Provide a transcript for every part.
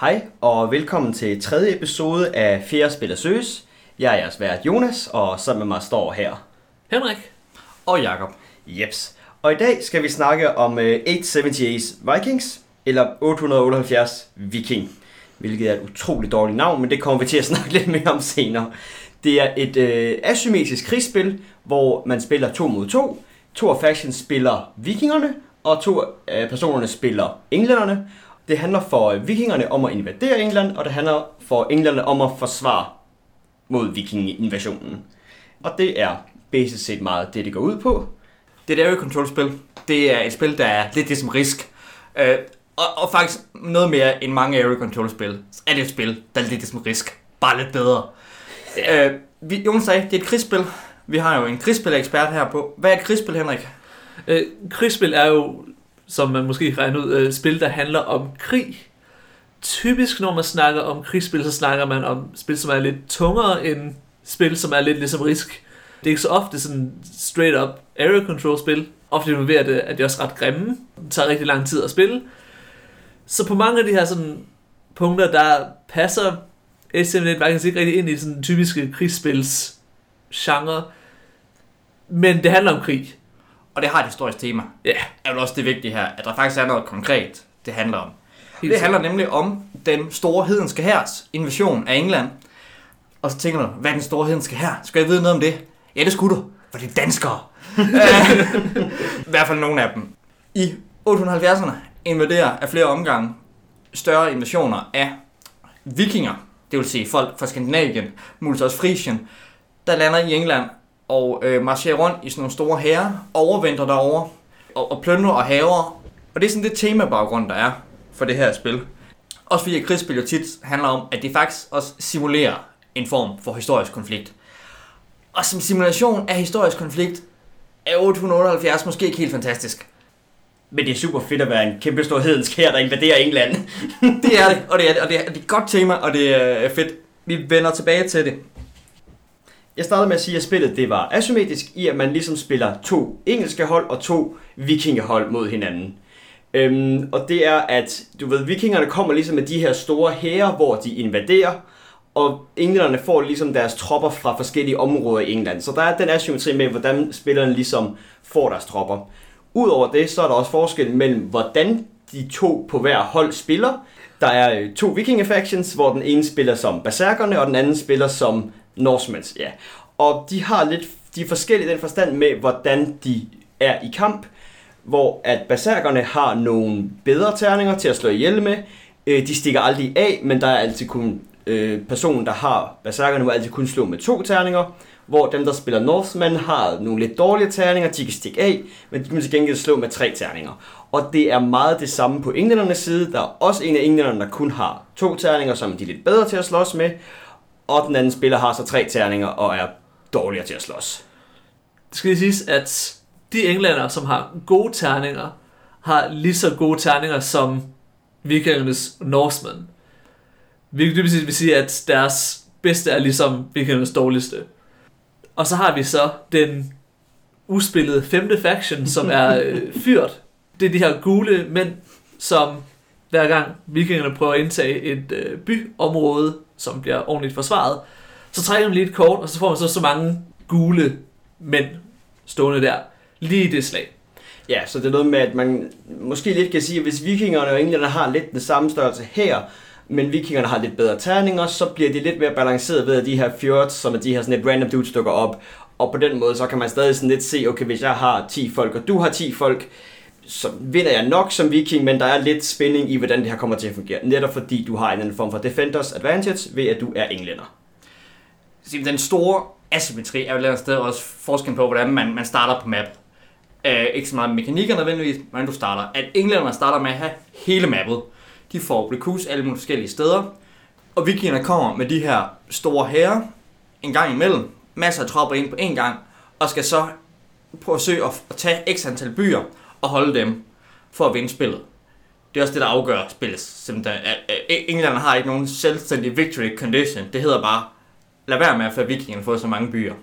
Hej og velkommen til tredje episode af Fjerde Spiller Søs. Jeg er jeres vært Jonas, og sammen med mig står her. Henrik. Og Jakob. Jeps. Og i dag skal vi snakke om uh, 878 Vikings, eller 878 Viking, hvilket er et utroligt dårligt navn, men det kommer vi til at snakke lidt mere om senere. Det er et øh, asymmetrisk krigsspil, hvor man spiller to mod to. To af factions spiller vikingerne, og to af personerne spiller englænderne. Det handler for vikingerne om at invadere England, og det handler for englænderne om at forsvare mod vikinginvasionen. Og det er basisk set meget det, det går ud på. Det er et area control spil. Det er et spil, der er lidt ligesom Risk. Øh, og, og faktisk noget mere end mange area control spil. Så er det et spil, der er lidt ligesom Risk. Bare lidt bedre. Ja. Øh, vi, Jonas sagde, det er et krigsspil. Vi har jo en krigsspil-ekspert her på. Hvad er et krigsspil, Henrik? Øh, krigsspil er jo, som man måske regner ud, øh, spil, der handler om krig. Typisk, når man snakker om krigsspil, så snakker man om spil, som er lidt tungere end spil, som er lidt ligesom Risk. Det er ikke så ofte sådan straight up area control spil. Ofte involverer det, at det er også ret grimme. Det tager rigtig lang tid at spille. Så på mange af de her sådan punkter, der passer SM1 faktisk ikke rigtig ind i sådan typiske krigsspils genre. Men det handler om krig. Og det har et historisk tema. Ja. Yeah. Er vel også det vigtige her, at der faktisk er noget konkret, det handler om. Helt det handler nemlig om den store hedenske hærs invasion af England. Og så tænker du, hvad er den store hedenske hær? Skal jeg vide noget om det? Ja, det skulle du, for det er danskere. I hvert fald nogle af dem. I 870'erne invaderer af flere omgange større invasioner af vikinger, det vil sige folk fra Skandinavien, muligvis også Frisien, der lander i England og øh, marcherer rundt i sådan nogle store hære, overvinter derovre og, og plønder og haver. Og det er sådan det tema-baggrund, der er for det her spil. Også fordi krigsspil jo tit handler om, at det faktisk også simulerer en form for historisk konflikt. Og som simulation af historisk konflikt er 878 måske ikke helt fantastisk. Men det er super fedt at være en kæmpe stor hedensk her, der invaderer England. det er det, og det er, og det er, det er et godt tema, og det er fedt. Vi vender tilbage til det. Jeg startede med at sige, at spillet det var asymmetrisk i, at man ligesom spiller to engelske hold og to vikingehold mod hinanden. Øhm, og det er, at du ved, vikingerne kommer ligesom med de her store hære, hvor de invaderer, og englænderne får ligesom deres tropper fra forskellige områder i England. Så der er den asymmetri med, hvordan spillerne ligesom får deres tropper. Udover det, så er der også forskel mellem, hvordan de to på hver hold spiller. Der er øh, to vikingefactions, hvor den ene spiller som berserkerne, og den anden spiller som Norsemans, Ja. Og de har lidt, de er forskellige i den forstand med, hvordan de er i kamp. Hvor at berserkerne har nogle bedre terninger til at slå ihjel med. Øh, de stikker aldrig af, men der er altid kun øh, personen, der har berserkerne, må altid kun slå med to terninger, hvor dem, der spiller Northman, har nogle lidt dårlige terninger, de kan stikke af, men de kan til gengæld slå med tre terninger. Og det er meget det samme på englændernes side. Der er også en af englænderne, der kun har to terninger, som de er lidt bedre til at slås med, og den anden spiller har så tre terninger og er dårligere til at slås. Det skal lige siges, at de englænder, som har gode terninger, har lige så gode terninger som vikingernes Norsemen. Hvilket dybest vil sige, at deres bedste er ligesom vikingernes dårligste. Og så har vi så den uspillede femte faction, som er øh, fyrt. Det er de her gule mænd, som hver gang vikingerne prøver at indtage et øh, byområde, som bliver ordentligt forsvaret, så trækker man lige et kort, og så får man så så mange gule mænd stående der, lige i det slag. Ja, så det er noget med, at man måske lidt kan sige, at hvis vikingerne og englænderne har lidt den samme størrelse her, men vikingerne har lidt bedre terninger, så bliver det lidt mere balanceret ved, at de her fjords, som er de her sådan et random dudes, dukker op. Og på den måde, så kan man stadig sådan lidt se, okay, hvis jeg har 10 folk, og du har 10 folk, så vinder jeg nok som viking, men der er lidt spænding i, hvordan det her kommer til at fungere. Netop fordi du har en eller anden form for defenders advantage, ved at du er englænder. Den store asymmetri er jo et eller andet sted også forskellen på, hvordan man, man starter på map. Uh, ikke så meget mekanikker nødvendigvis, hvordan du starter. At englænderne starter med at have hele mappet. De får recruits alle mulige forskellige steder. Og vikingerne kommer med de her store hære en gang imellem. Masser af tropper ind på en gang. Og skal så prøve at søge at tage x antal byer og holde dem for at vinde spillet. Det er også det, der afgør spillet. Simpelthen. England har ikke nogen selvstændig victory condition. Det hedder bare, lad være med at få vikingerne få så mange byer.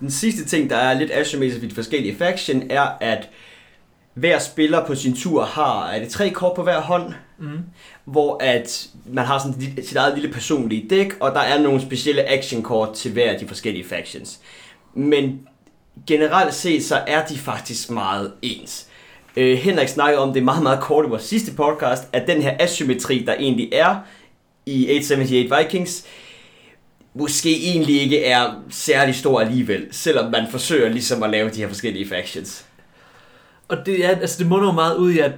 Den sidste ting, der er lidt asymmetrisk i de forskellige faction, er, at hver spiller på sin tur har, er det tre kort på hver hånd, Mm. hvor at man har sådan sit eget lille personlige dæk, og der er nogle specielle actionkort til hver af de forskellige factions. Men generelt set, så er de faktisk meget ens. Øh, Henrik snakkede om det meget, meget kort i vores sidste podcast, at den her asymmetri, der egentlig er i 878 Vikings, måske egentlig ikke er særlig stor alligevel, selvom man forsøger ligesom at lave de her forskellige factions. Og det, er, altså det munder jo meget ud i, at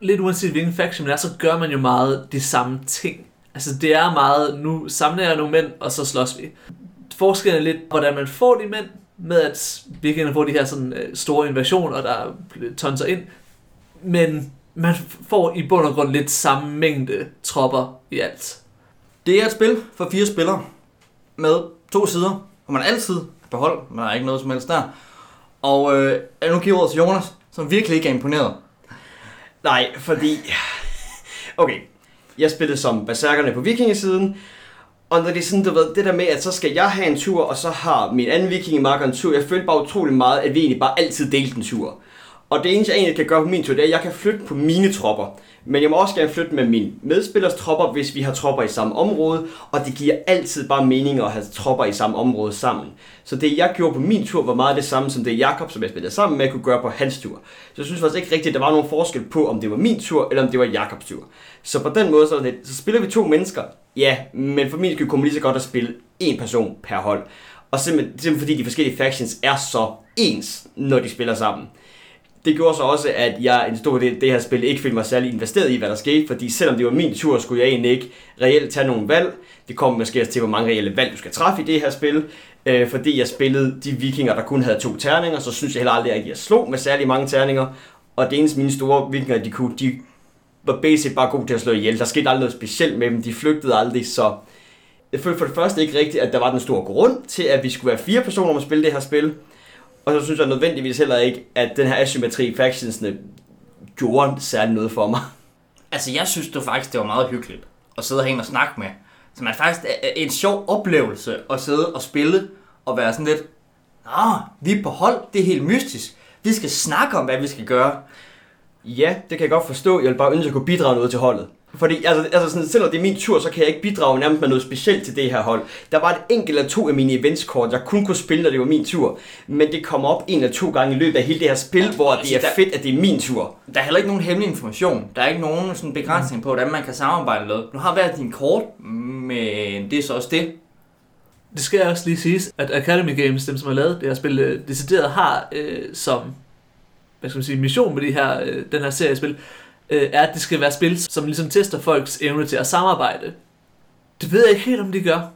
lidt uanset hvilken faction man er, så gør man jo meget de samme ting. Altså det er meget, nu samler jeg nogle mænd, og så slås vi. Forskellen er lidt, hvordan man får de mænd, med at vikingerne får de her sådan øh, store invasioner, der tonser ind. Men man får i bund og grund lidt samme mængde tropper i alt. Det er et spil for fire spillere med to sider, hvor man altid er på hold. Man har ikke noget som helst der. Og øh, jeg nu giver ordet til Jonas, som virkelig ikke er imponeret. Nej, fordi... Okay, jeg spillede som berserkerne på vikingesiden, og når det er sådan, du ved, det der med, at så skal jeg have en tur, og så har min anden vikingemarker en tur, jeg følte bare utrolig meget, at vi egentlig bare altid delte en tur. Og det eneste, jeg egentlig kan gøre på min tur, det er, at jeg kan flytte på mine tropper. Men jeg må også gerne flytte med min medspillers tropper, hvis vi har tropper i samme område. Og det giver altid bare mening at have tropper i samme område sammen. Så det, jeg gjorde på min tur, var meget det samme som det, Jakob, som jeg spillede sammen med, kunne gøre på hans tur. Så jeg synes faktisk ikke rigtigt, at der var nogen forskel på, om det var min tur, eller om det var Jakobs tur. Så på den måde, så, det, så spiller vi to mennesker. Ja, men for min skyld kunne man lige så godt at spille en person per hold. Og simpelthen, simpelthen fordi de forskellige factions er så ens, når de spiller sammen. Det gjorde så også, at jeg en stor del af det her spil ikke følte mig særlig investeret i, hvad der skete, fordi selvom det var min tur, skulle jeg egentlig ikke reelt tage nogle valg. Det kommer måske også til, hvor mange reelle valg du skal træffe i det her spil. Øh, fordi jeg spillede de vikinger, der kun havde to terninger, så synes jeg heller aldrig, at jeg slog med særlig mange terninger. Og det eneste mine store vikinger, de kunne, de var basic bare gode til at slå ihjel. Der skete aldrig noget specielt med dem, de flygtede aldrig, så jeg følte for det første ikke rigtigt, at der var den store grund til, at vi skulle være fire personer om at spille det her spil. Og så synes jeg nødvendigvis heller ikke, at den her asymmetri i factionsne gjorde særlig noget for mig. Altså, jeg synes det faktisk, det var meget hyggeligt at sidde herinde og snakke med. Så man faktisk er en sjov oplevelse at sidde og spille og være sådan lidt, Nå, vi er på hold, det er helt mystisk. Vi skal snakke om, hvad vi skal gøre. Ja, det kan jeg godt forstå. Jeg vil bare ønske, at jeg kunne bidrage noget til holdet. Fordi altså, altså sådan, selvom det er min tur, så kan jeg ikke bidrage nærmest med noget specielt til det her hold. Der var et enkelt eller to af mine eventskort, jeg kun kunne spille, når det var min tur. Men det kommer op en eller to gange i løbet af hele det her spil, hvor det er der- fedt, at det er min tur. Der er heller ikke nogen hemmelig information. Der er ikke nogen sådan begrænsning på, hvordan man kan samarbejde med. Du har hver din kort, men det er så også det. Det skal også lige siges, at Academy Games, dem som har lavet det her spil, øh, decideret har øh, som hvad skal man sige, mission med de her, øh, den her serie spil, øh, er, at det skal være spil, som ligesom tester folks evne til at samarbejde. Det ved jeg ikke helt, om de gør.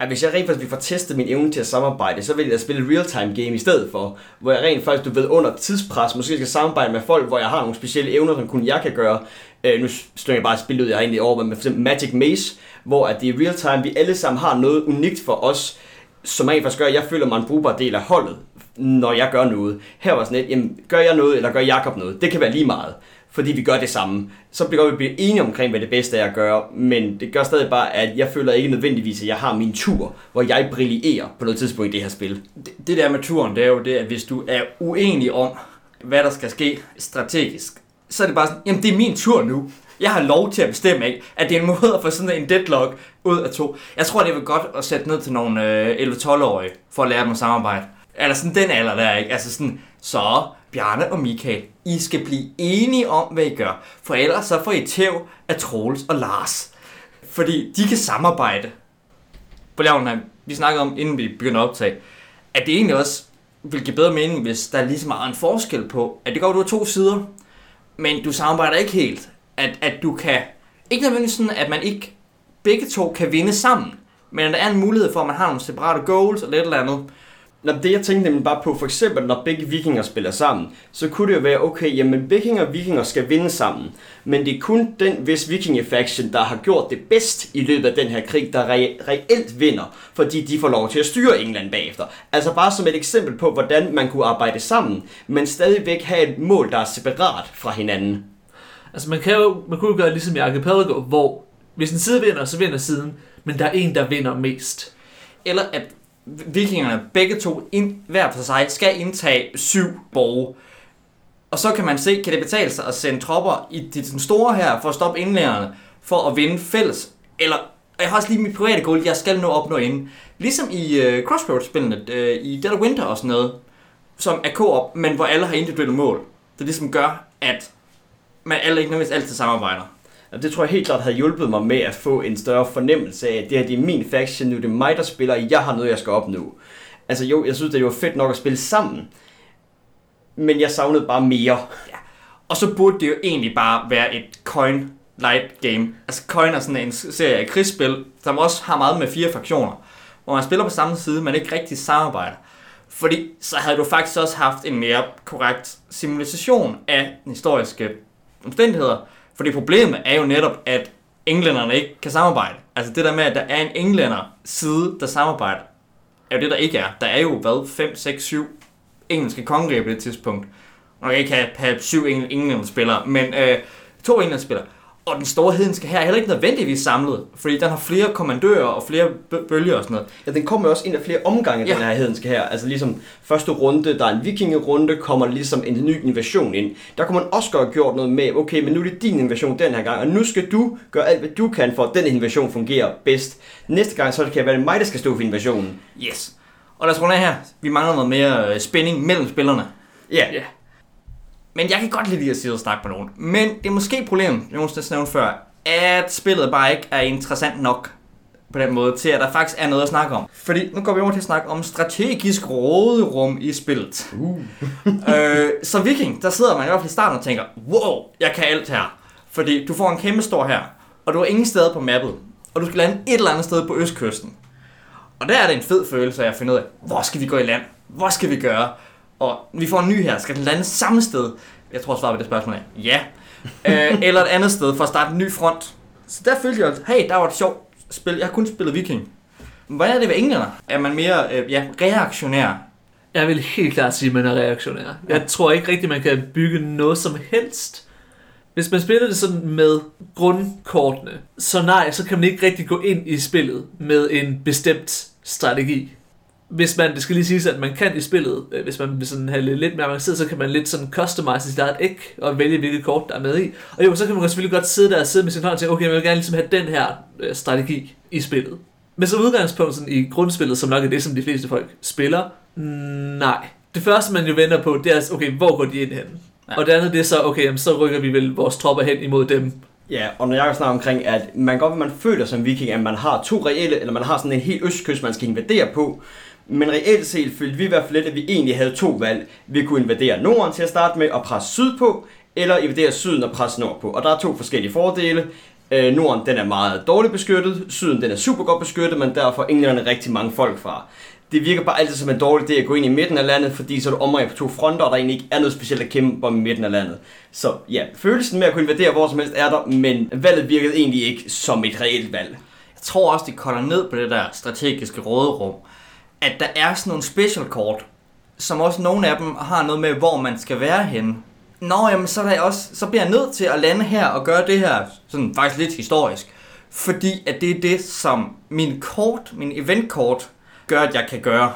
At hvis jeg rent faktisk vil få testet min evne til at samarbejde, så vil jeg spille real-time game i stedet for. Hvor jeg rent faktisk, du ved, under tidspres, måske skal samarbejde med folk, hvor jeg har nogle specielle evner, som kun jeg kan gøre. Øh, nu slynger jeg bare et spil ud, jeg har egentlig over med for eksempel Magic Maze, hvor at det er real-time, vi alle sammen har noget unikt for os, som rent faktisk gør, at jeg føler mig en brugbar del af holdet, når jeg gør noget. Her var sådan et, jamen, gør jeg noget, eller gør Jakob noget? Det kan være lige meget, fordi vi gør det samme. Så bliver vi bliver enige omkring, hvad det bedste er at gøre, men det gør stadig bare, at jeg føler ikke nødvendigvis, at jeg har min tur, hvor jeg brillerer på noget tidspunkt i det her spil. det. Det der med turen, det er jo det, at hvis du er uenig om, hvad der skal ske strategisk, så er det bare sådan, jamen det er min tur nu. Jeg har lov til at bestemme, ikke? At det er en måde at få sådan en deadlock ud af to. Jeg tror, det vil godt at sætte ned til nogle øh, 11-12-årige, for at lære dem at samarbejde. Eller sådan den alder der, ikke? Altså sådan, så Bjarne og Michael, I skal blive enige om, hvad I gør. For ellers så får I tæv af Troels og Lars. Fordi de kan samarbejde. På Lavnheim, vi snakkede om, inden vi begynder at optage, at det egentlig også vil give bedre mening, hvis der lige så meget en forskel på, at det går, at du har to sider, men du samarbejder ikke helt. At, at du kan, ikke nødvendigvis sådan, at man ikke begge to kan vinde sammen, men at der er en mulighed for, at man har nogle separate goals eller et eller andet. Nå, det jeg tænkte nemlig bare på, for eksempel når begge vikinger spiller sammen, så kunne det jo være, okay, jamen vikinger og vikinger skal vinde sammen. Men det er kun den, hvis vikingefaction, der har gjort det bedst i løbet af den her krig, der re- reelt vinder, fordi de får lov til at styre England bagefter. Altså bare som et eksempel på, hvordan man kunne arbejde sammen, men stadigvæk have et mål, der er separat fra hinanden. Altså man kan jo man kunne jo gøre ligesom i Archipelago, hvor hvis en side vinder, så vinder siden, men der er en, der vinder mest. Eller at vikingerne begge to, ind, hver for sig, skal indtage syv borge. Og så kan man se, kan det betale sig at sende tropper i de den store her for at stoppe indlægerne, for at vinde fælles. Eller, og jeg har også lige mit private goal, jeg skal nå opnå inden. Ligesom i uh, Crossroads-spillene, uh, i Dead of Winter og sådan noget, som er co-op, men hvor alle har individuelle mål. Det ligesom gør, at man alle ikke nødvendigvis altid samarbejder. Og det tror jeg helt klart havde hjulpet mig med at få en større fornemmelse af, at det her det er min faction, nu det er mig, der spiller, og jeg har noget, jeg skal opnå. Altså jo, jeg synes, det var fedt nok at spille sammen, men jeg savnede bare mere. Ja. Og så burde det jo egentlig bare være et coin light game. Altså coin er sådan en serie af krigsspil, som også har meget med fire fraktioner, hvor man spiller på samme side, men ikke rigtig samarbejder. Fordi så havde du faktisk også haft en mere korrekt simulation af den historiske omstændigheder. Fordi problemet er jo netop, at englænderne ikke kan samarbejde. Altså det der med, at der er en englænder side, der samarbejder, er jo det, der ikke er. Der er jo, hvad, 5, 6, 7 engelske kongeriger på det tidspunkt. Og jeg ikke have, have syv engl- englænder-spillere, men øh, to englænderspillere. Og den store hedenske her er heller ikke nødvendigvis samlet, fordi den har flere kommandører og flere bø- bølger og sådan noget. Ja, den kommer jo også ind af flere omgange, Ja. den her hedenske her. Altså ligesom første runde, der er en vikingerunde, kommer ligesom en ny invasion ind. Der kunne man også gøre gjort noget med, okay, men nu er det din invasion den her gang, og nu skal du gøre alt, hvad du kan for, at den invasion fungerer bedst. Næste gang, så kan det være det mig, der skal stå for invasionen. Yes. Og lad os runde af her. Vi mangler noget mere øh, spænding mellem spillerne. Ja, Ja. Men jeg kan godt lide at sidde og snakke med nogen. Men det er måske et problem, jeg måske nævnte før, at spillet bare ikke er interessant nok på den måde, til at der faktisk er noget at snakke om. Fordi nu går vi over til at snakke om strategisk råderum i spillet. Uh. øh, så Viking, der sidder man i hvert fald i starten og tænker, wow, jeg kan alt her. Fordi du får en kæmpe stor her, og du er ingen steder på mappet, og du skal lande et eller andet sted på østkysten. Og der er det en fed følelse af at finde ud af, hvor skal vi gå i land? Hvor skal vi gøre? Og vi får en ny her. Skal den lande samme sted? Jeg tror, svaret på det spørgsmål er ja. øh, eller et andet sted for at starte en ny front. Så der følte jeg, hey, der var et sjovt spil. Jeg har kun spillet Viking. Men Hvordan er det ved englænder? Er man mere øh, ja, reaktionær? Jeg vil helt klart sige, at man er reaktionær. Jeg tror ikke rigtigt, man kan bygge noget som helst. Hvis man spiller det sådan med grundkortene, så nej, så kan man ikke rigtig gå ind i spillet med en bestemt strategi. Hvis man, det skal lige siges, at man kan i spillet, øh, hvis man vil sådan have lidt, lidt mere avanceret, så kan man lidt sådan customize sit eget æg og vælge, hvilket kort der er med i. Og jo, så kan man selvfølgelig godt sidde der og sidde med sin hånd og tænke, okay, jeg vil gerne ligesom have den her øh, strategi i spillet. Men som udgangspunkt sådan, i grundspillet, som nok er det, som de fleste folk spiller, nej. Det første, man jo venter på, det er, okay, hvor går de ind hen? Ja. Ja. Og det andet, det er så, okay, jamen, så rykker vi vel vores tropper hen imod dem. Ja, og når jeg snakker omkring, at man godt, man føler som viking, at man har to reelle, eller man har sådan en helt østkyst, man skal invadere på. Men reelt set følte vi i hvert fald lidt, at vi egentlig havde to valg. Vi kunne invadere Norden til at starte med og presse syd på, eller invadere syden og presse nord på. Og der er to forskellige fordele. Øh, Norden den er meget dårligt beskyttet, syden den er super godt beskyttet, men derfor englænderne rigtig mange folk fra. Det virker bare altid som en dårlig idé at gå ind i midten af landet, fordi så er du omringet på to fronter, og der egentlig ikke er noget specielt at kæmpe om i midten af landet. Så ja, følelsen med at kunne invadere hvor som helst er der, men valget virkede egentlig ikke som et reelt valg. Jeg tror også, de kolder ned på det der strategiske råderum. At der er sådan nogle special kort, som også nogle af dem har noget med, hvor man skal være henne. Nå, jamen, så, er der også, så bliver jeg nødt til at lande her og gøre det her, sådan faktisk lidt historisk. Fordi at det er det, som min kort, min eventkort, gør, at jeg kan gøre.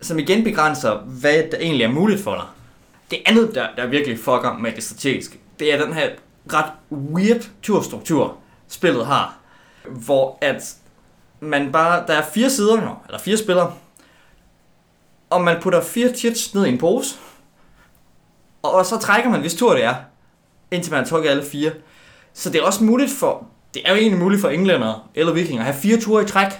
Som igen begrænser, hvad der egentlig er muligt for dig. Det andet, der, der virkelig fucker med det strategiske, det er den her ret weird turstruktur, spillet har. Hvor at man bare, der er fire sider nu, eller fire spillere, og man putter fire chits ned i en pose, og så trækker man, hvis tur det er, indtil man har trukket alle fire. Så det er også muligt for, det er jo egentlig muligt for englænder eller vikinger at have fire ture i træk.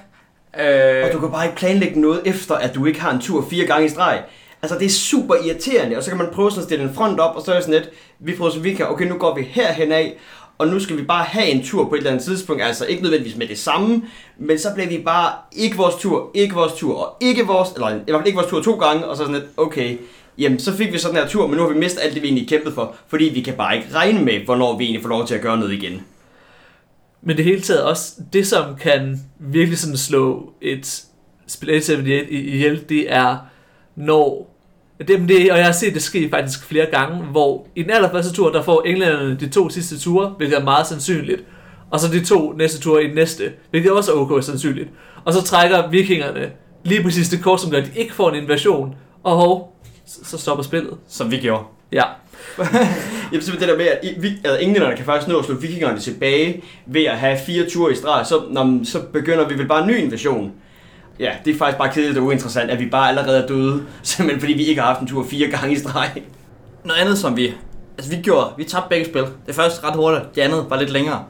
Øh, Og du kan bare ikke planlægge noget efter, at du ikke har en tur fire gange i streg. Altså det er super irriterende, og så kan man prøve sådan at stille en front op, og så er det sådan lidt, vi prøver så vi kan, okay nu går vi herhen af, og nu skal vi bare have en tur på et eller andet tidspunkt, altså ikke nødvendigvis med det samme, men så bliver vi bare ikke vores tur, ikke vores tur, og ikke vores, eller i hvert fald ikke vores tur to gange, og så sådan lidt, okay, jamen så fik vi sådan her tur, men nu har vi mistet alt det, vi egentlig kæmpede for, fordi vi kan bare ikke regne med, hvornår vi egentlig får lov til at gøre noget igen. Men det hele taget også, det som kan virkelig sådan slå et spil 78 i- ihjel, det er, når det, det, og jeg har set det ske faktisk flere gange, hvor i den allerførste tur, der får englænderne de to sidste ture, hvilket er meget sandsynligt, og så de to næste ture i den næste, hvilket også er ok sandsynligt. Og så trækker vikingerne lige præcis det kort, som gør, at de ikke får en invasion, og hov, så, stopper spillet. som vi gjorde. Ja. Jamen simpelthen det der med, at, vi, at englænderne kan faktisk nå at slå vikingerne tilbage ved at have fire ture i streg, så, når, så begynder vi vel bare en ny invasion. Ja, det er faktisk bare kedeligt og uinteressant, at vi bare allerede er døde, simpelthen fordi vi ikke har haft en tur fire gange i streg. Noget andet, som vi... Altså, vi gjorde... Vi tabte begge spil. Det første ret hurtigt, det andet var lidt længere.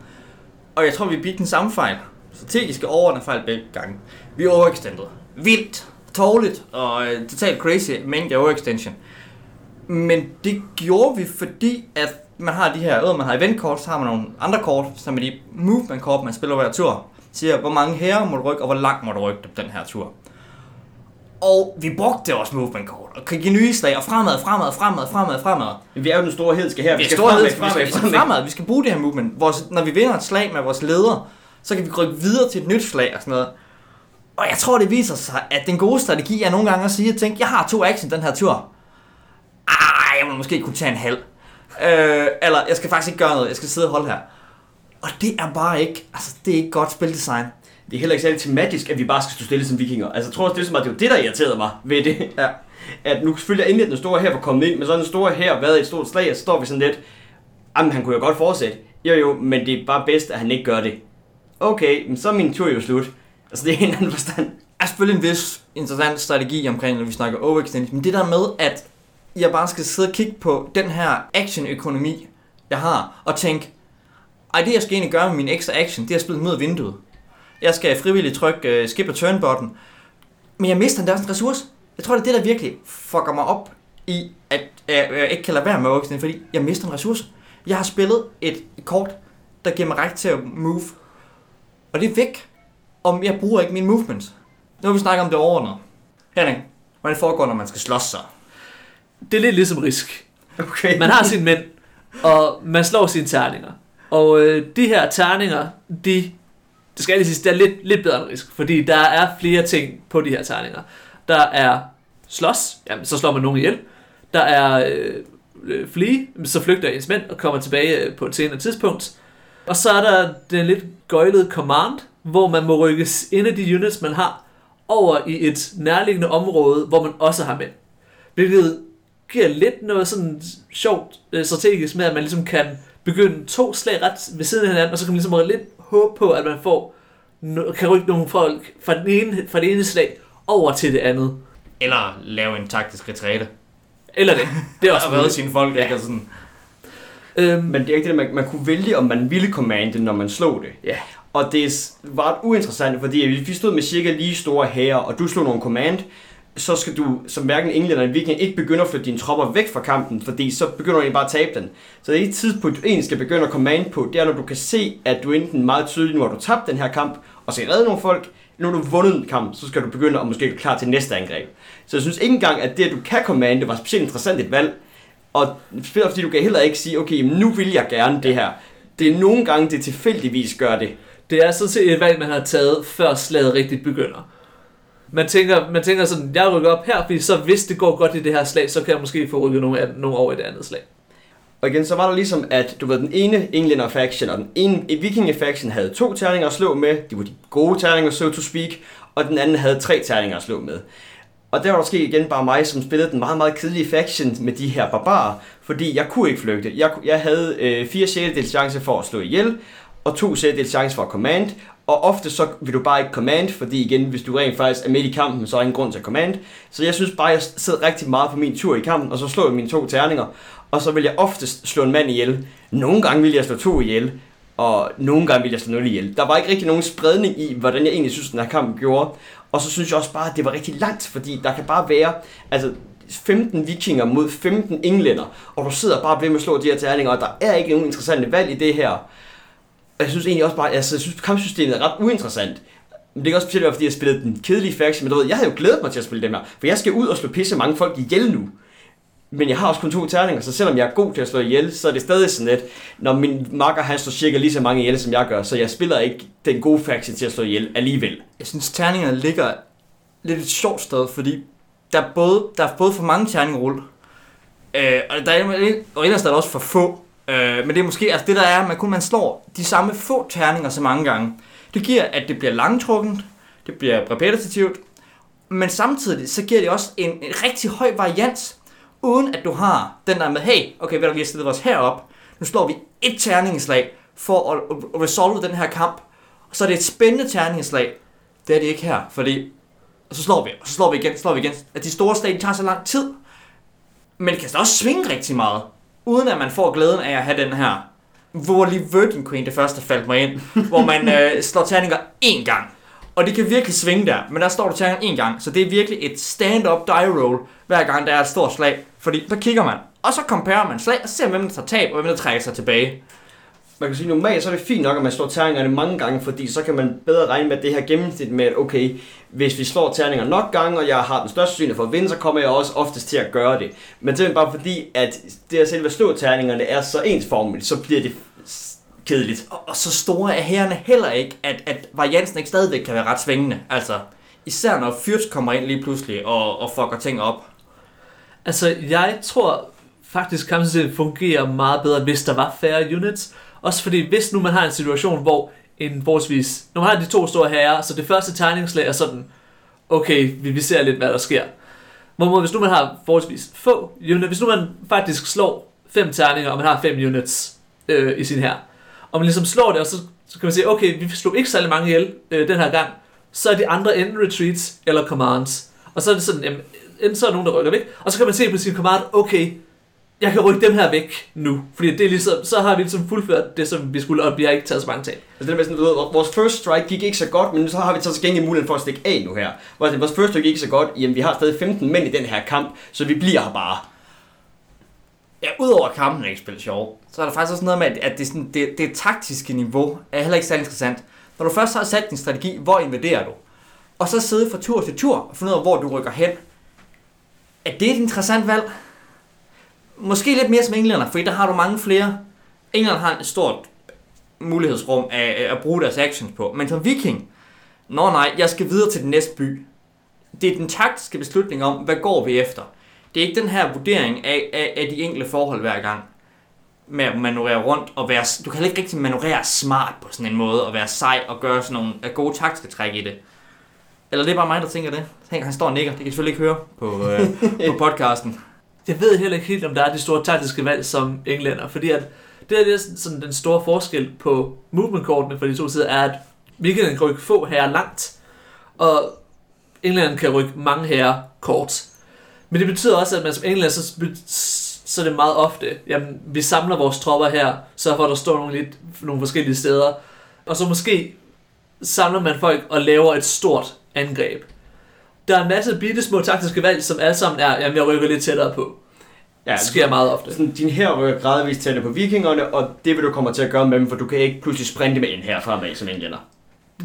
Og jeg tror, vi begik den samme fejl. Strategiske overordnede fejl begge gange. Vi overextended. Vildt, tårligt og øh, totalt crazy mængde af overextension. Men det gjorde vi, fordi at man har de her, øh, man har eventkort, så har man nogle andre kort, som er de movement kort, man spiller hver tur. Siger, hvor mange herrer må du rykke, og hvor langt må du rykke den her tur. Og vi brugte også movement kort, og kan give nye slag, og fremad, fremad, fremad, fremad, fremad. Vi er jo den store hedske her. Vi skal skal, fremad, fremad, vi, skal, fremad, vi skal fremad. fremad, vi skal bruge det her movement. Vores, når vi vinder et slag med vores leder, så kan vi rykke videre til et nyt slag og sådan noget. Og jeg tror, det viser sig, at den gode strategi er nogle gange at sige, at tænke, jeg har to action den her tur. Ah, jeg må måske kunne tage en halv. Øh, eller, jeg skal faktisk ikke gøre noget, jeg skal sidde og holde her. Og det er bare ikke, altså det er ikke godt spildesign. Det er heller ikke særlig tematisk, at vi bare skal stå stille som vikinger. Altså, jeg tror også, det er, som, at det var det, der irriterede mig ved det. Ja. At nu selvfølgelig er endelig at den store her var kommet ind, men så er den store her været et stort slag, og så står vi sådan lidt, jamen han kunne jo godt fortsætte. Jo jo, men det er bare bedst, at han ikke gør det. Okay, men så er min tur jo slut. Altså det er en anden forstand. Er selvfølgelig en vis interessant strategi omkring, når vi snakker overextension, men det der med, at jeg bare skal sidde og kigge på den her action-økonomi, jeg har, og tænke, ej, det jeg skal egentlig gøre med min ekstra action, det er at spille mod vinduet. Jeg skal frivilligt trykke uh, skip og turn button, men jeg mister en deres ressource. Jeg tror, det er det, der virkelig fucker mig op i, at jeg, jeg ikke kan lade være med overextension, fordi jeg mister en ressource. Jeg har spillet et kort, der giver mig ret til at move, og det er væk, om jeg bruger ikke mine movements. Nu har vi snakket om det overordnede. Henning, hvordan foregår, når man skal slås sig? Det er lidt ligesom risk. Okay. Man har sine mænd, og man slår sine terninger. Og øh, de her terninger, de, det skal jeg lige sige, det er lidt, lidt bedre end risk, fordi der er flere ting på de her terninger. Der er slås, jamen, så slår man nogen ihjel. Der er øh, øh, flee, så flygter ens mænd og kommer tilbage øh, på et senere tidspunkt. Og så er der den lidt gøjlede command, hvor man må rykkes ind af de units, man har, over i et nærliggende område, hvor man også har mænd. Hvilket giver lidt noget sådan sjovt øh, strategisk med, at man ligesom kan begynde to slag ret ved siden af hinanden, og så kan man ligesom lidt håbe på, at man får kan rykke nogle folk fra, den ene, fra det ene slag over til det andet. Eller lave en taktisk retræte. Eller det. Det er også Og redde sine folk, Ja. ikke? Og sådan. Øhm, Men det er ikke det, man, man kunne vælge, om man ville commande, når man slog det. Ja. Og det var ret uinteressant, fordi vi stod med cirka lige store hære, og du slog nogle command, så skal du som hverken englænder eller viking ikke begynde at flytte dine tropper væk fra kampen, fordi så begynder du egentlig bare at tabe den. Så det er et tidspunkt, du egentlig skal begynde at command på, det er, når du kan se, at du enten meget tydeligt, nu har du tabt den her kamp, og skal redde nogle folk, nu har du vundet en kamp, så skal du begynde at måske gøre klar til næste angreb. Så jeg synes ikke engang, at det, at du kan commande, var specielt interessant et valg. Og spiller, fordi du kan heller ikke sige, okay, men nu vil jeg gerne det her. Det er nogle gange, det tilfældigvis gør det. Det er sådan set et valg, man har taget, før slaget rigtig begynder. Man tænker, man tænker sådan, jeg rykker op her, fordi så hvis det går godt i det her slag, så kan jeg måske få rykket nogle, af- nogle over i det andet slag. Og igen, så var der ligesom, at du ved, den ene englænder faction og den ene viking faction havde to terninger at slå med. De var de gode terninger, so to speak. Og den anden havde tre terninger at slå med. Og der var måske igen bare mig, som spillede den meget, meget kedelige faction med de her barbarer. Fordi jeg kunne ikke flygte. Jeg, jeg havde øh, 4 6 chance for at slå ihjel. Og 2 6 chance for at command. Og ofte så vil du bare ikke command, fordi igen, hvis du rent faktisk er midt i kampen, så er der ingen grund til at command. Så jeg synes bare, jeg sidder rigtig meget på min tur i kampen, og så slår jeg mine to terninger. Og så vil jeg oftest slå en mand ihjel. Nogle gange vil jeg slå to ihjel, og nogle gange vil jeg slå nul ihjel. Der var ikke rigtig nogen spredning i, hvordan jeg egentlig synes, den her kamp gjorde. Og så synes jeg også bare, at det var rigtig langt, fordi der kan bare være, altså 15 vikinger mod 15 englænder, og du sidder bare ved med at slå de her terninger, og der er ikke nogen interessante valg i det her. Jeg synes egentlig også bare, altså, jeg synes, kampsystemet er ret uinteressant. Men det kan også specielt være, fordi jeg spillede den kedelige faction, men du ved, jeg havde jo glædet mig til at spille dem her, for jeg skal ud og slå pisse mange folk ihjel nu. Men jeg har også kun to terninger, så selvom jeg er god til at slå ihjel, så er det stadig sådan lidt, når min makker han slår cirka lige så mange ihjel, som jeg gør, så jeg spiller ikke den gode faction til at slå ihjel alligevel. Jeg synes, terningerne ligger lidt et sjovt sted, fordi der er både, der er både for mange terninger rulle, øh, og der er, og ellers er der også for få. Øh, men det er måske, altså det der er, man kun man slår de samme få terninger så mange gange. Det giver, at det bliver langtrukkent, det bliver repetitivt, men samtidig så giver det også en, en rigtig høj varians. uden at du har den der med, hey, okay, ved vi har stillet os herop, nu slår vi et terningeslag for at, at resolve den her kamp, og så er det et spændende terningeslag. Det er det ikke her, fordi og så slår vi, og så slår vi igen, så slår vi igen. At de store slag de tager så lang tid, men det kan så også svinge rigtig meget, uden at man får glæden af at have den her, hvor lige Virgin Queen det første faldt mig ind, hvor man øh, slår terninger én gang. Og det kan virkelig svinge der, men der står du terninger én gang, så det er virkelig et stand-up die roll, hver gang der er et stort slag. Fordi så kigger man, og så comparer man slag, og ser hvem der tager tab, og hvem der trækker sig tilbage. Man kan sige, normalt så er det fint nok, at man slår terningerne mange gange, fordi så kan man bedre regne med det her gennemsnit med, at okay, hvis vi slår terninger nok gange, og jeg har den største synlighed for at vinde, så kommer jeg også oftest til at gøre det. Men det er bare fordi, at det at selve slå terningerne er så ensformigt, så bliver det kedeligt. Og, og så store er herrerne heller ikke, at, at variansen ikke stadigvæk kan være ret svingende. Altså, især når Fyrts kommer ind lige pludselig og, og fucker ting op. Altså, jeg tror faktisk, kampsystemet fungerer meget bedre, hvis der var færre units. Også fordi, hvis nu man har en situation, hvor en forholdsvis... Når man har de to store herrer, så det første tegningslag er sådan, okay, vi, vi ser lidt, hvad der sker. Hvorimod, hvis nu man har forholdsvis få units, hvis nu man faktisk slår fem terninger, og man har fem units øh, i sin her, og man ligesom slår det, og så, så kan man sige, okay, vi slog ikke særlig mange ihjel øh, den her gang, så er de andre enten retreats eller commands. Og så er det sådan, jamen, enten så er der nogen, der rykker væk, og så kan man se på sin command, okay, jeg kan rykke dem her væk nu. Fordi det er ligesom, så har vi ligesom fuldført det, som vi skulle, og vi har ikke taget så mange tab. Altså det er med sådan, du ved, vores first strike gik ikke så godt, men så har vi så til gengæld muligheden for at stikke af nu her. Vores first strike gik ikke så godt, jamen vi har stadig 15 mænd i den her kamp, så vi bliver her bare. Ja, udover at kampen ikke spiller sjov, så er der faktisk også noget med, at- det, er sådan, det, det taktiske niveau er heller ikke særlig interessant. Når du først har sat din strategi, hvor invaderer du? Og så sidde fra tur til tur og finde ud af, hvor du rykker hen. Er det et interessant valg? Måske lidt mere som englænder, for der har du mange flere. England har et stort mulighedsrum af at bruge deres actions på. Men som viking, nå nej, jeg skal videre til den næste by. Det er den taktiske beslutning om, hvad går vi efter. Det er ikke den her vurdering af, af, af de enkelte forhold hver gang. Med at manøvrere rundt og være... Du kan ikke rigtig manøvrere smart på sådan en måde, og være sej og gøre sådan nogle gode taktiske træk i det. Eller det er bare mig, der tænker det. Han står og nikker. Det kan I selvfølgelig ikke høre på, øh, på podcasten. Jeg ved heller ikke helt, om der er de store taktiske valg som englænder, fordi at det er det er sådan den store forskel på movementkortene for de to sider, er, at vikingerne kan rykke få herrer langt, og England kan rykke mange herrer kort. Men det betyder også, at man som englænder, så, så er det meget ofte, jamen, vi samler vores tropper her, så for at der står nogle, lidt, nogle forskellige steder, og så måske samler man folk og laver et stort angreb. Der er en masse bitte små taktiske valg, som alle sammen er, jamen jeg rykker lidt tættere på. Ja, Det sker meget ofte. Sådan, din her rykker gradvist tættere på vikingerne, og det vil du komme til at gøre med dem, for du kan ikke pludselig sprinte med en her fremad som englænder.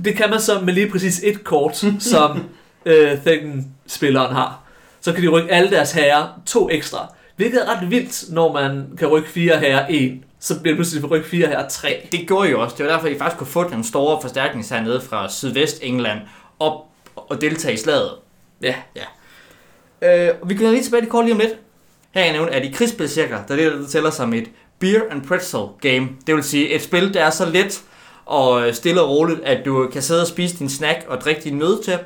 Det kan man så med lige præcis et kort, som øh, Thegn-spilleren har. Så kan de rykke alle deres herrer to ekstra. Hvilket er ret vildt, når man kan rykke fire herrer en. Så bliver det pludselig for rykke fire herrer tre. Det gjorde jo også. Det var derfor, I faktisk kunne få den store forstærkning hernede fra sydvest England op og deltage i slaget. Ja, Øh, vi kan lige tilbage til kort lige om lidt. Her kan jeg nævne, at i krigsspilcirkler, der er det, der tæller som et beer and pretzel game. Det vil sige et spil, der er så let og øh, stille og roligt, at du kan sidde og spise din snack og drikke din nød til.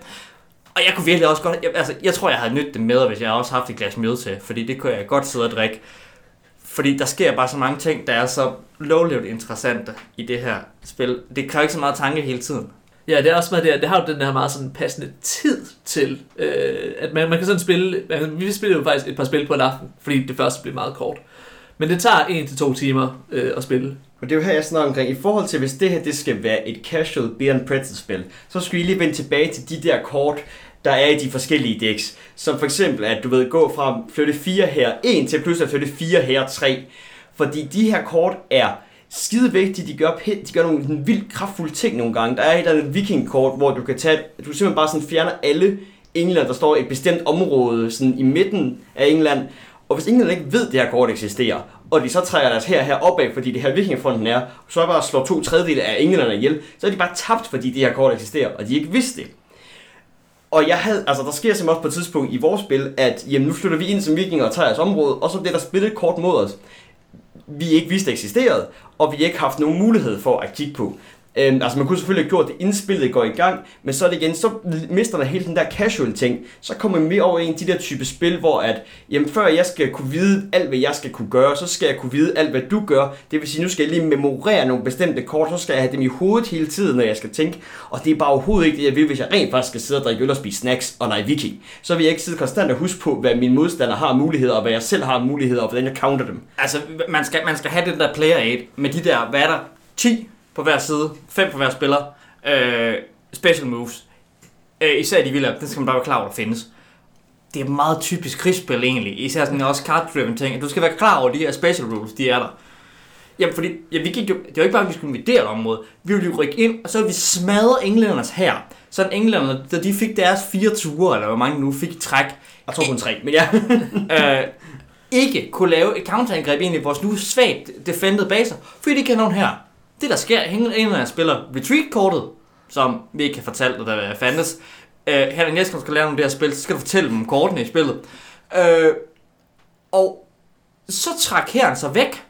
Og jeg kunne virkelig også godt, jeg, altså jeg tror, jeg havde nyttet det med, hvis jeg også haft et glas mjød til, fordi det kunne jeg godt sidde og drikke. Fordi der sker bare så mange ting, der er så lovligt interessante i det her spil. Det kræver ikke så meget tanke hele tiden ja det er også meget det, det har jo den her meget sådan passende tid til, øh, at man, man kan sådan spille, altså, vi spiller jo faktisk et par spil på en aften, fordi det første blev meget kort. Men det tager en til to timer øh, at spille. Og det er jo her, jeg snakker omkring. I forhold til, hvis det her det skal være et casual beer and pretzel spil, så skal I lige vende tilbage til de der kort, der er i de forskellige decks. Som for eksempel, at du ved, gå fra flytte 4 her 1 til pludselig at flytte 4 her 3. Fordi de her kort er skide vigtigt. De gør, de gør nogle sådan vildt kraftfulde ting nogle gange. Der er et eller andet vikingkort, hvor du kan tage, du simpelthen bare sådan fjerner alle England, der står i et bestemt område sådan i midten af England. Og hvis England ikke ved, at det her kort eksisterer, og de så trækker deres her her opad, fordi det her vikingfronten er, så bare slår to tredjedele af englænderne ihjel, så er de bare tabt, fordi det her kort eksisterer, og de ikke vidste det. Og jeg havde, altså der sker simpelthen også på et tidspunkt i vores spil, at jamen, nu flytter vi ind som vikinger og tager jeres område, og så bliver der spillet kort mod os, vi ikke vidste eksisterede, og vi ikke haft nogen mulighed for at kigge på. Øhm, altså man kunne selvfølgelig have gjort det, indspillet går i gang, men så er det igen, så mister man hele den der casual ting. Så kommer man mere over i en af de der type spil, hvor at, jamen før jeg skal kunne vide alt, hvad jeg skal kunne gøre, så skal jeg kunne vide alt, hvad du gør. Det vil sige, nu skal jeg lige memorere nogle bestemte kort, så skal jeg have dem i hovedet hele tiden, når jeg skal tænke. Og det er bare overhovedet ikke det, jeg vil, hvis jeg rent faktisk skal sidde og drikke øl og spise snacks og nej viking. Så vil jeg ikke sidde konstant og huske på, hvad min modstander har muligheder, og hvad jeg selv har muligheder, og hvordan jeg counter dem. Altså, man skal, man skal have den der player aid med de der, hvad er der, 10 på hver side, 5 på hver spiller, øh, special moves. Øh, især de vilde, det skal man bare være klar over, der findes. Det er meget typisk krigsspil egentlig, især sådan også card-driven ting. Du skal være klar over, de her special rules, de er der. Jamen, fordi ja, vi gik jo, det var ikke bare, at vi skulle invadere et område. Vi ville jo rykke ind, og så ville vi smadre englændernes her. Så englænderne, da de fik deres fire ture, eller hvor mange nu fik i træk, Jeg tror kun tre, men ja. øh, ikke kunne lave et counterangreb ind i vores nu svagt defended baser, fordi de kan nogen her. Det der sker, englænderne spiller retreat-kortet, som vi ikke kan fortælle, der fandtes. Øh, her næste gang, skal lære af det her spil, så skal du fortælle dem om kortene i spillet. Øh, og så trak herren sig væk,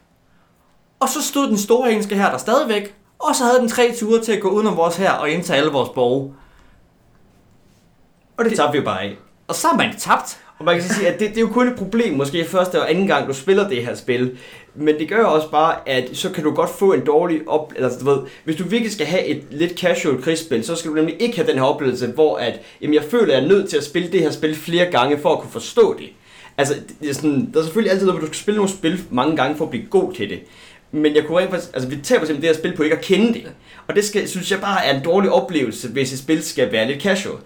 og så stod den store engelske her der stadigvæk, og så havde den tre ture til at gå udenom vores her og indtage alle vores borge. Og det tabte vi jo bare af. Og så har man tabt. Og man kan så sige, at det, det er jo kun et problem, måske første og anden gang, du spiller det her spil. Men det gør også bare, at så kan du godt få en dårlig op... Altså, du ved, hvis du virkelig skal have et lidt casual krigsspil, så skal du nemlig ikke have den her oplevelse, hvor at, jamen, jeg føler, at jeg er nødt til at spille det her spil flere gange, for at kunne forstå det. Altså, det er sådan, der er selvfølgelig altid noget, hvor du skal spille nogle spil mange gange, for at blive god til det. Men jeg kunne rent faktisk, altså vi taber simpelthen det her spil på ikke at kende det. Og det skal, synes jeg bare er en dårlig oplevelse, hvis et spil skal være lidt casual.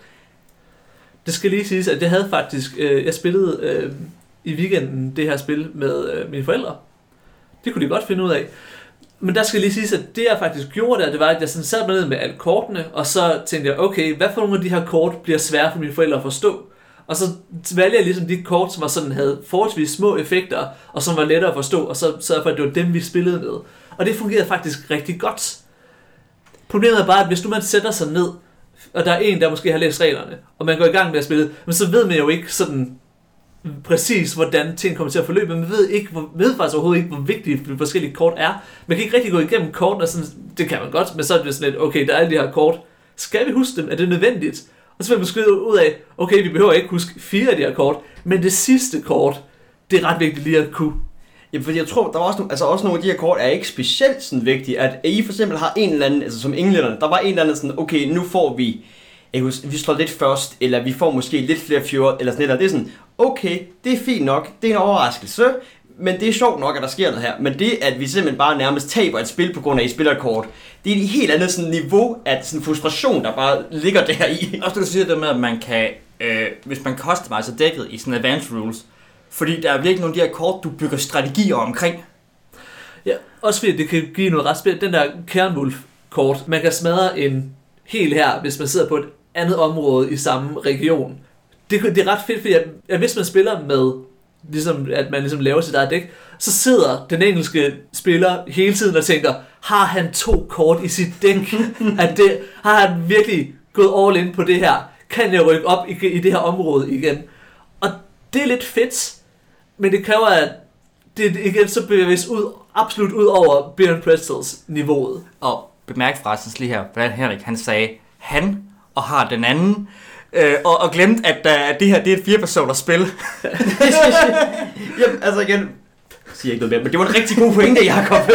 Det skal lige siges, at det havde faktisk... Øh, jeg spillede øh, i weekenden det her spil med øh, mine forældre. Det kunne de godt finde ud af. Men der skal lige siges, at det jeg faktisk gjorde der, det var, at jeg sådan sad mig ned med alle kortene, og så tænkte jeg, okay, hvad for nogle af de her kort bliver svære for mine forældre at forstå? Og så valgte jeg ligesom de kort, som var sådan, havde forholdsvis små effekter, og som var lettere at forstå, og så sørgede for, at det var dem, vi spillede med. Og det fungerede faktisk rigtig godt. Problemet er bare, at hvis nu man sætter sig ned, og der er en, der måske har læst reglerne, og man går i gang med at spille, men så ved man jo ikke sådan præcis, hvordan ting kommer til at forløbe. Man ved, ikke, hvor, ved faktisk overhovedet ikke, hvor vigtige de forskellige kort er. Man kan ikke rigtig gå igennem kortene, sådan, det kan man godt, men så er det sådan lidt, okay, der er alle de her kort. Skal vi huske dem? Er det nødvendigt? Og så vil man skrive ud af, okay, vi behøver ikke huske fire af de her kort, men det sidste kort, det er ret vigtigt lige at kunne. Jamen, fordi jeg tror, der var også, nogle, altså også nogle af de her kort er ikke specielt sådan vigtige, at I for eksempel har en eller anden, altså som englænderne, der var en eller anden sådan, okay, nu får vi, jeg husker, vi slår lidt først, eller vi får måske lidt flere fjord, eller sådan noget, det er sådan, okay, det er fint nok, det er en overraskelse, men det er sjovt nok, at der sker noget her. Men det, at vi simpelthen bare nærmest taber et spil på grund af, at I spiller et kort, det er et helt andet sådan niveau af sådan frustration, der bare ligger der i. Også du siger det med, at man kan, øh, hvis man customiser dækket i sådan advanced rules, fordi der er virkelig nogle af de her kort, du bygger strategier omkring. Ja, også fordi det kan give noget ret spændende. Den der Kernwolf-kort, man kan smadre en hel her, hvis man sidder på et andet område i samme region. Det, det er ret fedt, fordi at, at hvis man spiller med, ligesom, at man ligesom laver sit eget dæk, så sidder den engelske spiller hele tiden og tænker, har han to kort i sit dæk? at det, har han virkelig gået all in på det her? Kan jeg rykke op i, i det her område igen? Og det er lidt fedt, men det kræver, at det igen så bevæges ud, absolut ud over Beer Pretzels niveauet. Og bemærk forresten lige her, hvordan Henrik han sagde, han og har den anden, øh, og, og glemt, at, uh, at det her det er et fire-personers spil. Jamen, altså igen, jeg siger ikke noget mere, men det var en rigtig god pointe, Jacob.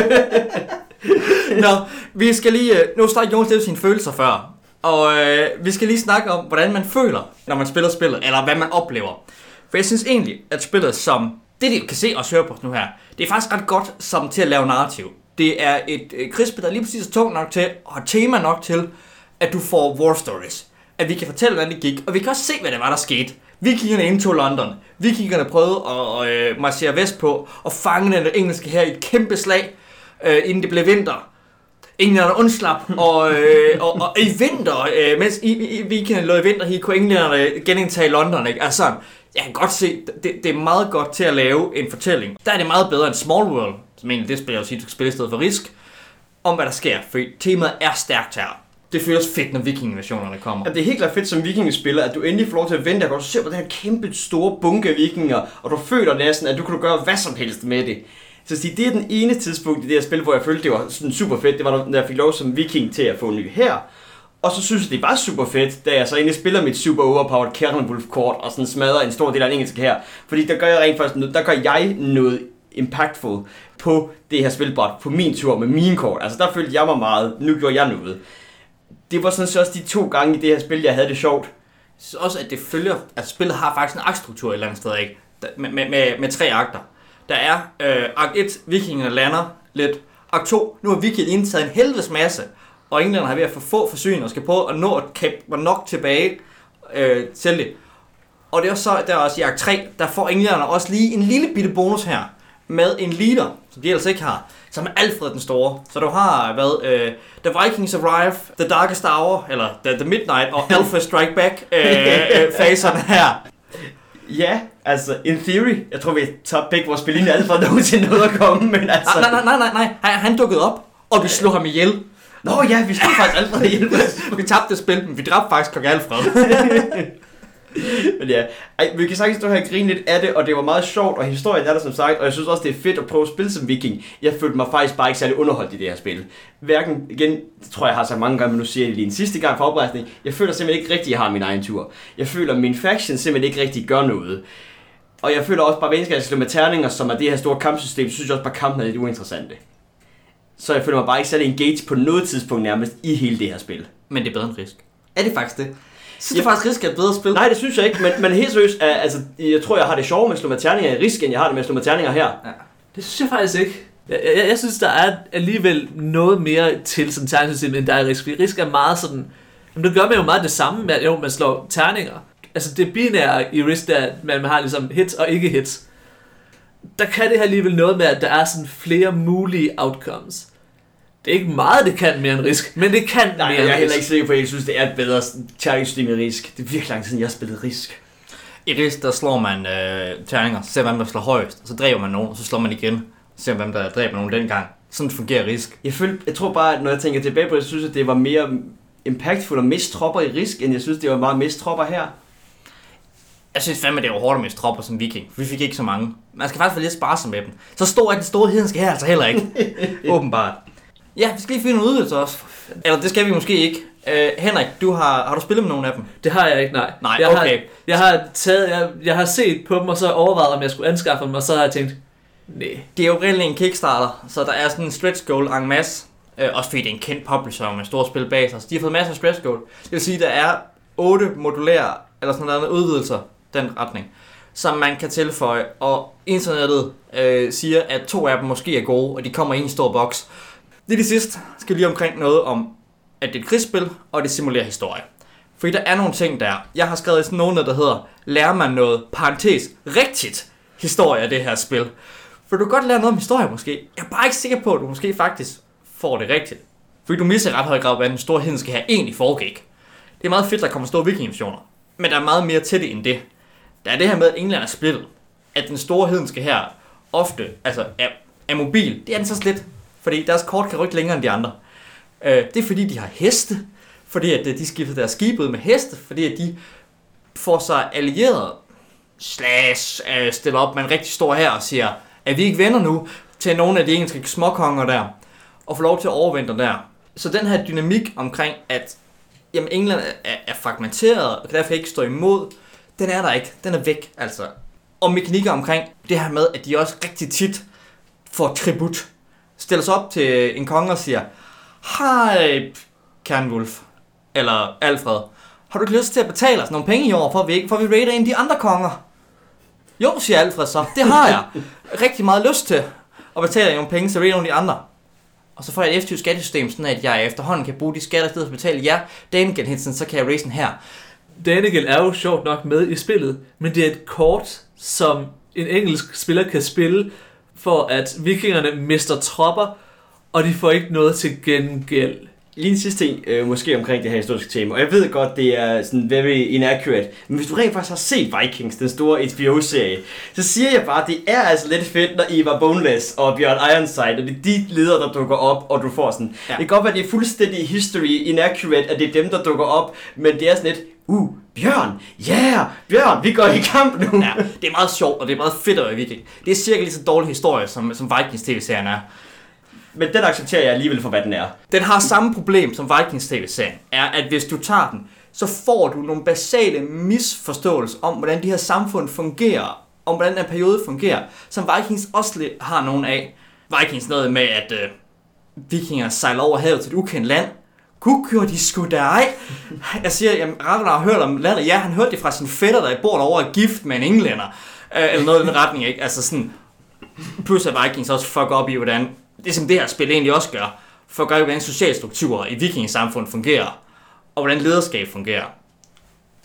Nå, vi skal lige, øh, nu starter Jonas lidt sine følelser før, og øh, vi skal lige snakke om, hvordan man føler, når man spiller spillet, eller hvad man oplever. For jeg synes egentlig, at spillet som, det de kan se og høre på nu her, det er faktisk ret godt som til at lave narrativ. Det er et øh, krigsspil, der lige præcis er tungt nok til, og har tema nok til, at du får war stories. At vi kan fortælle, hvordan det gik, og vi kan også se, hvad det var, der skete. Vikingerne indtog London. Vikingerne prøvede at øh, marchere vest på og fange den engelske her i et kæmpe slag, øh, inden det blev vinter. Englænderne undslap, og, øh, og, og i vinter, øh, mens i, i, vikingerne lå i vinter, her, kunne englænderne genindtage London. Ikke? Altså, jeg kan godt se, det, det er meget godt til at lave en fortælling. Der er det meget bedre end Small World, som egentlig det spil, jeg vil sige, du skal spille i stedet for Risk, om hvad der sker, for temaet er stærkt her. Det føles fedt, når vikinginvasionerne kommer. Ja, det er helt klart fedt som vikingespiller, at du endelig får lov til at vente, og du ser på den her kæmpe store bunke vikinger, og du føler næsten, at du kan gøre hvad som helst med det. Så sige, det er den ene tidspunkt i det her spil, hvor jeg følte, det var sådan super fedt. Det var, når jeg fik lov som viking til at få en ny her. Og så synes jeg, det var super fedt, da jeg så egentlig spiller mit super overpowered Kernwolf kort og sådan smadrer en stor del af den engelske her. Fordi der gør jeg rent faktisk noget, der gør jeg noget impactful på det her spilbræt, på min tur med mine kort. Altså der følte jeg mig meget, nu gjorde jeg noget. Det var sådan så også de to gange i det her spil, jeg havde det sjovt. Så også, at det følger, at spillet har faktisk en aktstruktur et eller andet sted, ikke? Med, med, med, med tre akter. Der er øh, akt 1, vikingerne lander lidt. Akt 2, nu har vikingerne indtaget en helvedes masse, og englænderne har ved at få få forsyninger og skal prøve at nå at kæmpe nok tilbage øh, til det. Og det er også så, der er også i akt 3, der får englænderne også lige en lille bitte bonus her, med en leader, som de ellers ikke har, som er Alfred den Store. Så du har, hvad, øh, The Vikings Arrive, The Darkest Hour, eller The, the Midnight, og Alpha Strike Back øh, øh, faserne her. Ja, altså, in theory, jeg tror, vi tager begge vores spil inden for nogensinde noget at komme, men altså... Nej, nej, nej, nej, nej, han, han dukkede op, og vi slog ham ihjel. Nå ja, vi skal faktisk aldrig hjælpe. Vi tabte spil, men vi dræbte faktisk kong Alfred. Men ja, Ej, vi kan sagtens stå her og grine lidt af det, og det var meget sjovt, og historien er der som sagt, og jeg synes også, det er fedt at prøve at spille som viking. Jeg følte mig faktisk bare ikke særlig underholdt i det her spil. Hverken, igen, det tror jeg, jeg har sagt mange gange, men nu siger jeg det lige en sidste gang for oprejsning, jeg føler simpelthen ikke rigtigt, at jeg har min egen tur. Jeg føler, at min faction simpelthen ikke rigtig gør noget. Og jeg føler også bare, at jeg skal slå med terninger, som er det her store kampsystem, synes jeg også bare, kampen er lidt uinteressante. Så jeg føler mig bare ikke særlig engaged på noget tidspunkt nærmest i hele det her spil. men det er bedre end Risk. Er det faktisk det? Synes du Ja. faktisk, Risk er et bedre spil? Nej, det synes jeg ikke, men, men helt seriøst, er- altså, jeg tror, jeg har det sjovere med at slå med terninger i risk, end jeg har det med at slå med terninger her. Det synes jeg faktisk ikke. Jeg, jeg, jeg synes, der er alligevel noget mere til sådan terningssystem, end der er i risk. Fordi risk er meget sådan... Men det gør man jo meget det samme med, at jo, man slår terninger. Altså det binære i risk, der er, at man har ligesom hits og ikke hits. Der kan det her alligevel noget med, at der er sådan flere mulige outcomes. Det er ikke meget, det kan mere end risk, men det kan Nej, mere jeg er end heller risk. ikke sikker på, at jeg synes, det er et bedre terningssystem i risk. Det er virkelig lang tid siden, jeg har spillet risk. I Risk, der slår man øh, terninger, ser hvem der slår højst, så dræber man nogen, og så slår man igen, ser hvem der dræber nogen dengang. Sådan fungerer Risk. Jeg, følte, jeg tror bare, at når jeg tænker tilbage på det, så synes jeg, at det var mere impactful at miste tropper i risk, end jeg synes, det var meget miste tropper her. Jeg synes fandme, det var hårdt at miste tropper som viking. Vi fik ikke så mange. Man skal faktisk være lidt sparsom med dem. Så stor er den store hedenske her altså heller ikke. Åbenbart. Ja, vi skal lige finde en udvidelse også. Eller det skal vi måske ikke. Øh, Henrik, du har, har du spillet med nogen af dem? Det har jeg ikke, nej. Nej, jeg okay. Har, jeg har taget, jeg, jeg har set på dem, og så overvejet, om jeg skulle anskaffe dem, og så har jeg tænkt, nej. Det er jo reelt en Kickstarter, så der er sådan en stretch goal en masse. Øh, også fordi det er en kendt publisher med store spil bag sig. Så de har fået masser af stretch goal. Det vil sige, der er otte modulære, eller sådan noget udvidelser, den retning, som man kan tilføje. Og internettet øh, siger, at to af dem måske er gode, og de kommer i en stor boks. Det er sidste. Skal lige omkring noget om, at det er et krigsspil, og det simulerer historie. Fordi der er nogle ting der. Jeg har skrevet sådan nogle, der hedder, lærer man noget, parentes, rigtigt historie af det her spil. For du kan godt lære noget om historie måske. Jeg er bare ikke sikker på, at du måske faktisk får det rigtigt. Fordi du misser ret høj grad, hvad den store skal have egentlig foregik. Det er meget fedt, der kommer store vikinginvasioner. Men der er meget mere til det end det. Der er det her med, at England er splittet. At den store hedenske her ofte altså er, er mobil. Det er den så slet. Fordi deres kort kan rykke længere end de andre. Øh, det er fordi, de har heste. Fordi at øh, de skifter deres skib ud med heste. Fordi at de får sig allieret slash øh, stiller op med en rigtig stor her og siger, at vi ikke venner nu til nogle af de engelske småkonger der, og får lov til at overvinde der. Så den her dynamik omkring, at jamen, England er, er fragmenteret, og kan derfor ikke stå imod, den er der ikke. Den er væk, altså. Og mekanikker omkring det her med, at de også rigtig tit får tribut. Stiller sig op til en konge og siger, Hej, Kernwulf, eller Alfred, har du ikke lyst til at betale os nogle penge i år, for at vi, ikke- for at vi raider en af de andre konger? Jo, siger Alfred så. Det har jeg. Rigtig meget lyst til at betale jer nogle penge, så raider nogle af de andre. Og så får jeg et effektivt skattesystem, sådan at jeg efterhånden kan bruge de skatter i stedet for at betale jer. Dagen Hensen, så kan jeg raise den her. Danigel er jo sjovt nok med i spillet, men det er et kort, som en engelsk spiller kan spille, for at vikingerne mister tropper, og de får ikke noget til gengæld. Lige en sidste ting, øh, måske omkring det her historiske tema, og jeg ved godt, det er sådan very inaccurate, men hvis du rent faktisk har set Vikings, den store HBO-serie, så siger jeg bare, at det er altså lidt fedt, når Eva Boneless og Bjørn Ironside, og det er de ledere, der dukker op, og du får sådan, ja. Det kan godt være, at det er fuldstændig history inaccurate, at det er dem, der dukker op, men det er sådan lidt, uh, Bjørn, yeah, Bjørn, vi går i kamp nu. Ja, det er meget sjovt, og det er meget fedt at viking. Det er cirka lige så dårlig historie, som, som Vikings tv-serien er. Men den accepterer jeg alligevel for, hvad den er. Den har samme problem som Vikings tv-serien, er, at hvis du tager den, så får du nogle basale misforståelser om, hvordan de her samfund fungerer, om hvordan den her periode fungerer, som Vikings også har nogle af. Vikings noget med, at øh, vikinger sejler over havet til et ukendt land. Gud gjorde de sgu da ej. Jeg siger, jamen Ragnar har hørt om landet. Ja, han hørte det fra sin fætter, der bor derovre og gift med en englænder. Øh, eller noget i den retning, ikke? Altså sådan, plus at Vikings også fuck op i, hvordan, det som det her spil egentlig også gør, for at gøre, hvordan social strukturer i vikingesamfund fungerer, og hvordan lederskab fungerer.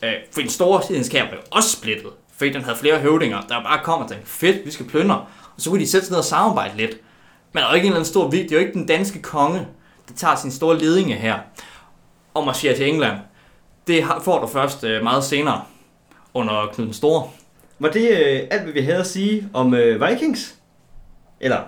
Øh, for den store hedenskab blev også splittet, fordi den havde flere høvdinger, der bare kom og tænkte, fedt, vi skal plyndre, og så kunne de sætte sig ned og samarbejde lidt. Men der er jo ikke en eller anden stor vigtig, det er jo ikke den danske konge, der tager sin store ledinge her, og marcherer til England. Det får du først øh, meget senere, under Knud den Store. Var det øh, alt, hvad vi havde at sige om øh, Vikings? Eller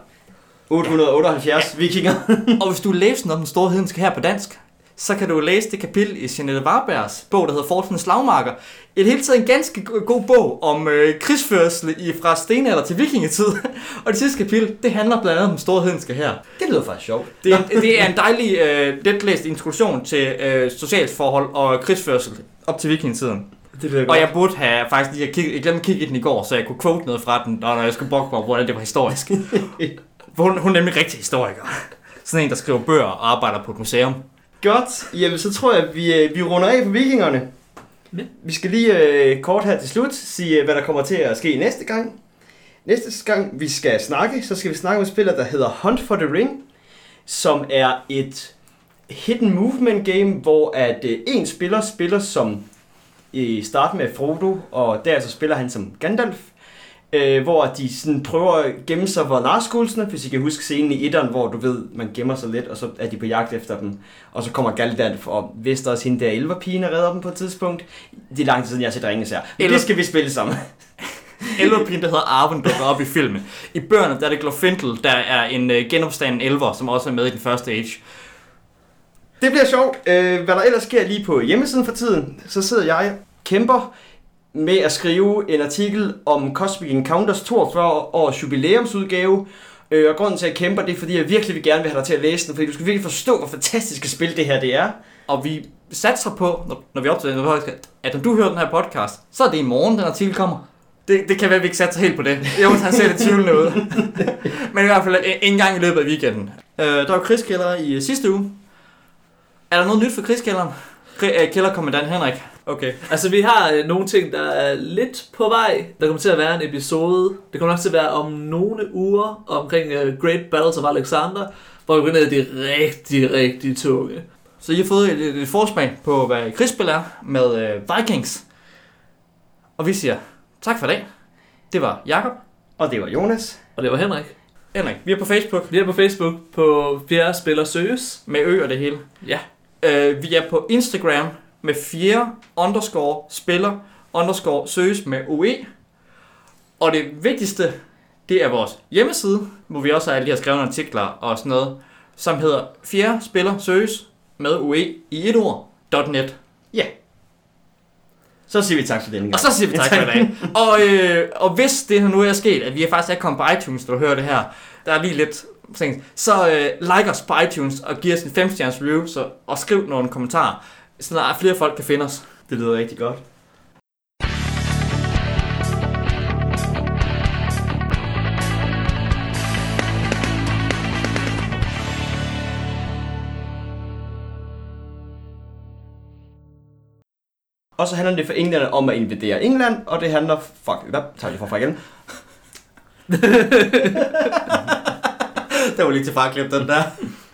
878 ja. vikinger? Og hvis du læser om den store hedenske her på dansk, så kan du læse det kapitel i Jeanette Warbergs bog, der hedder Fortens Slagmarker. Et hele taget en ganske go- god bog om øh, krigsførsel i, fra stenalder til vikingetid. og det sidste kapitel, det handler blandt andet om den store hedenske her. Det lyder faktisk sjovt. Det, er- det er en dejlig, øh, letlæst introduktion til øh, socialt forhold og krigsførsel op til vikingetiden. Det lyder Og jeg burde have faktisk lige kigget, jeg glemte at kigge i den i går, så jeg kunne quote noget fra den, når jeg skulle mig, over, hvordan det var historisk. Hun, hun er nemlig rigtig historiker. Sådan en, der skriver bøger og arbejder på et museum. Godt. Jamen, så tror jeg, at vi, øh, vi runder af på vikingerne. Ja. Vi skal lige øh, kort her til slut sige, øh, hvad der kommer til at ske næste gang. Næste gang vi skal snakke, så skal vi snakke om et spil, der hedder Hunt for the Ring, som er et hidden movement game, hvor at øh, en spiller spiller som i starten med Frodo, og der så spiller han som Gandalf, øh, hvor de sådan prøver at gemme sig for Narskulsene, hvis I kan huske scenen i etteren, hvor du ved, man gemmer sig lidt, og så er de på jagt efter dem, og så kommer Gandalf, og vist også hende der elverpigen og redder dem på et tidspunkt. Det er lang tid siden, jeg har set Ringes her. Men Eller- det skal vi spille sammen. Elverpigen, der hedder Arwen, dukker op i filmen. I bøgerne, der er det Glorfindel, der er en øh, genopstanden elver, som også er med i den første age. Det bliver sjovt. Øh, hvad der ellers sker lige på hjemmesiden for tiden, så sidder jeg kæmper med at skrive en artikel om Cosmic Encounters 42 års jubilæumsudgave. Øh, og grunden til, at jeg kæmper, det er, fordi jeg virkelig vil gerne vil have dig til at læse den, fordi du skal virkelig forstå, hvor fantastisk et spil det her det er. Og vi satser på, når, når vi optager den her podcast, at når du hører den her podcast, så er det i morgen, den artikel kommer. Det, det kan være, at vi ikke satser helt på det. Jeg må han ser lidt tvivlende ud. Men i hvert fald en- en gang i løbet af weekenden. Øh, der var krigskælder i sidste uge. Er der noget nyt for krigskælderen? Kri- øh, Kælderkommandant Henrik. Okay. Altså, vi har øh, nogle ting, der er lidt på vej. Der kommer til at være en episode. Det kommer nok til at være om nogle uger omkring uh, Great Battles of Alexander, hvor vi går ned i de rigtig, rigtig tunge. Så I har fået et, et, et forsmag på, hvad krigsspil er med øh, Vikings. Og vi siger tak for i dag. Det var Jakob Og det var Jonas. Og det var Henrik. Henrik. Vi er på Facebook Vi er på Facebook på Fjerde Spiller Søges. med ø og det hele. Ja. Øh, vi er på Instagram med fjerde underscore spiller underscore søges med UE. Og det vigtigste, det er vores hjemmeside, hvor vi også har alle de her skrevne artikler og sådan noget, som hedder fjerde spiller søges med UE i et ord, .net. Så siger vi tak for denne gang. Og så siger vi tak for i dag. Og, øh, og hvis det her nu er sket, at vi er faktisk er kommet på iTunes, når du hører det her, der er lige lidt sent, så øh, like os på iTunes og giv os en 5 stjerners review, så, og skriv nogle kommentarer, så er flere folk kan finde os. Det lyder rigtig godt. Og så handler det for englænder om at invadere England, og det handler... Fuck, hvad tager vi fra igen? Det var lige til farklip, den der.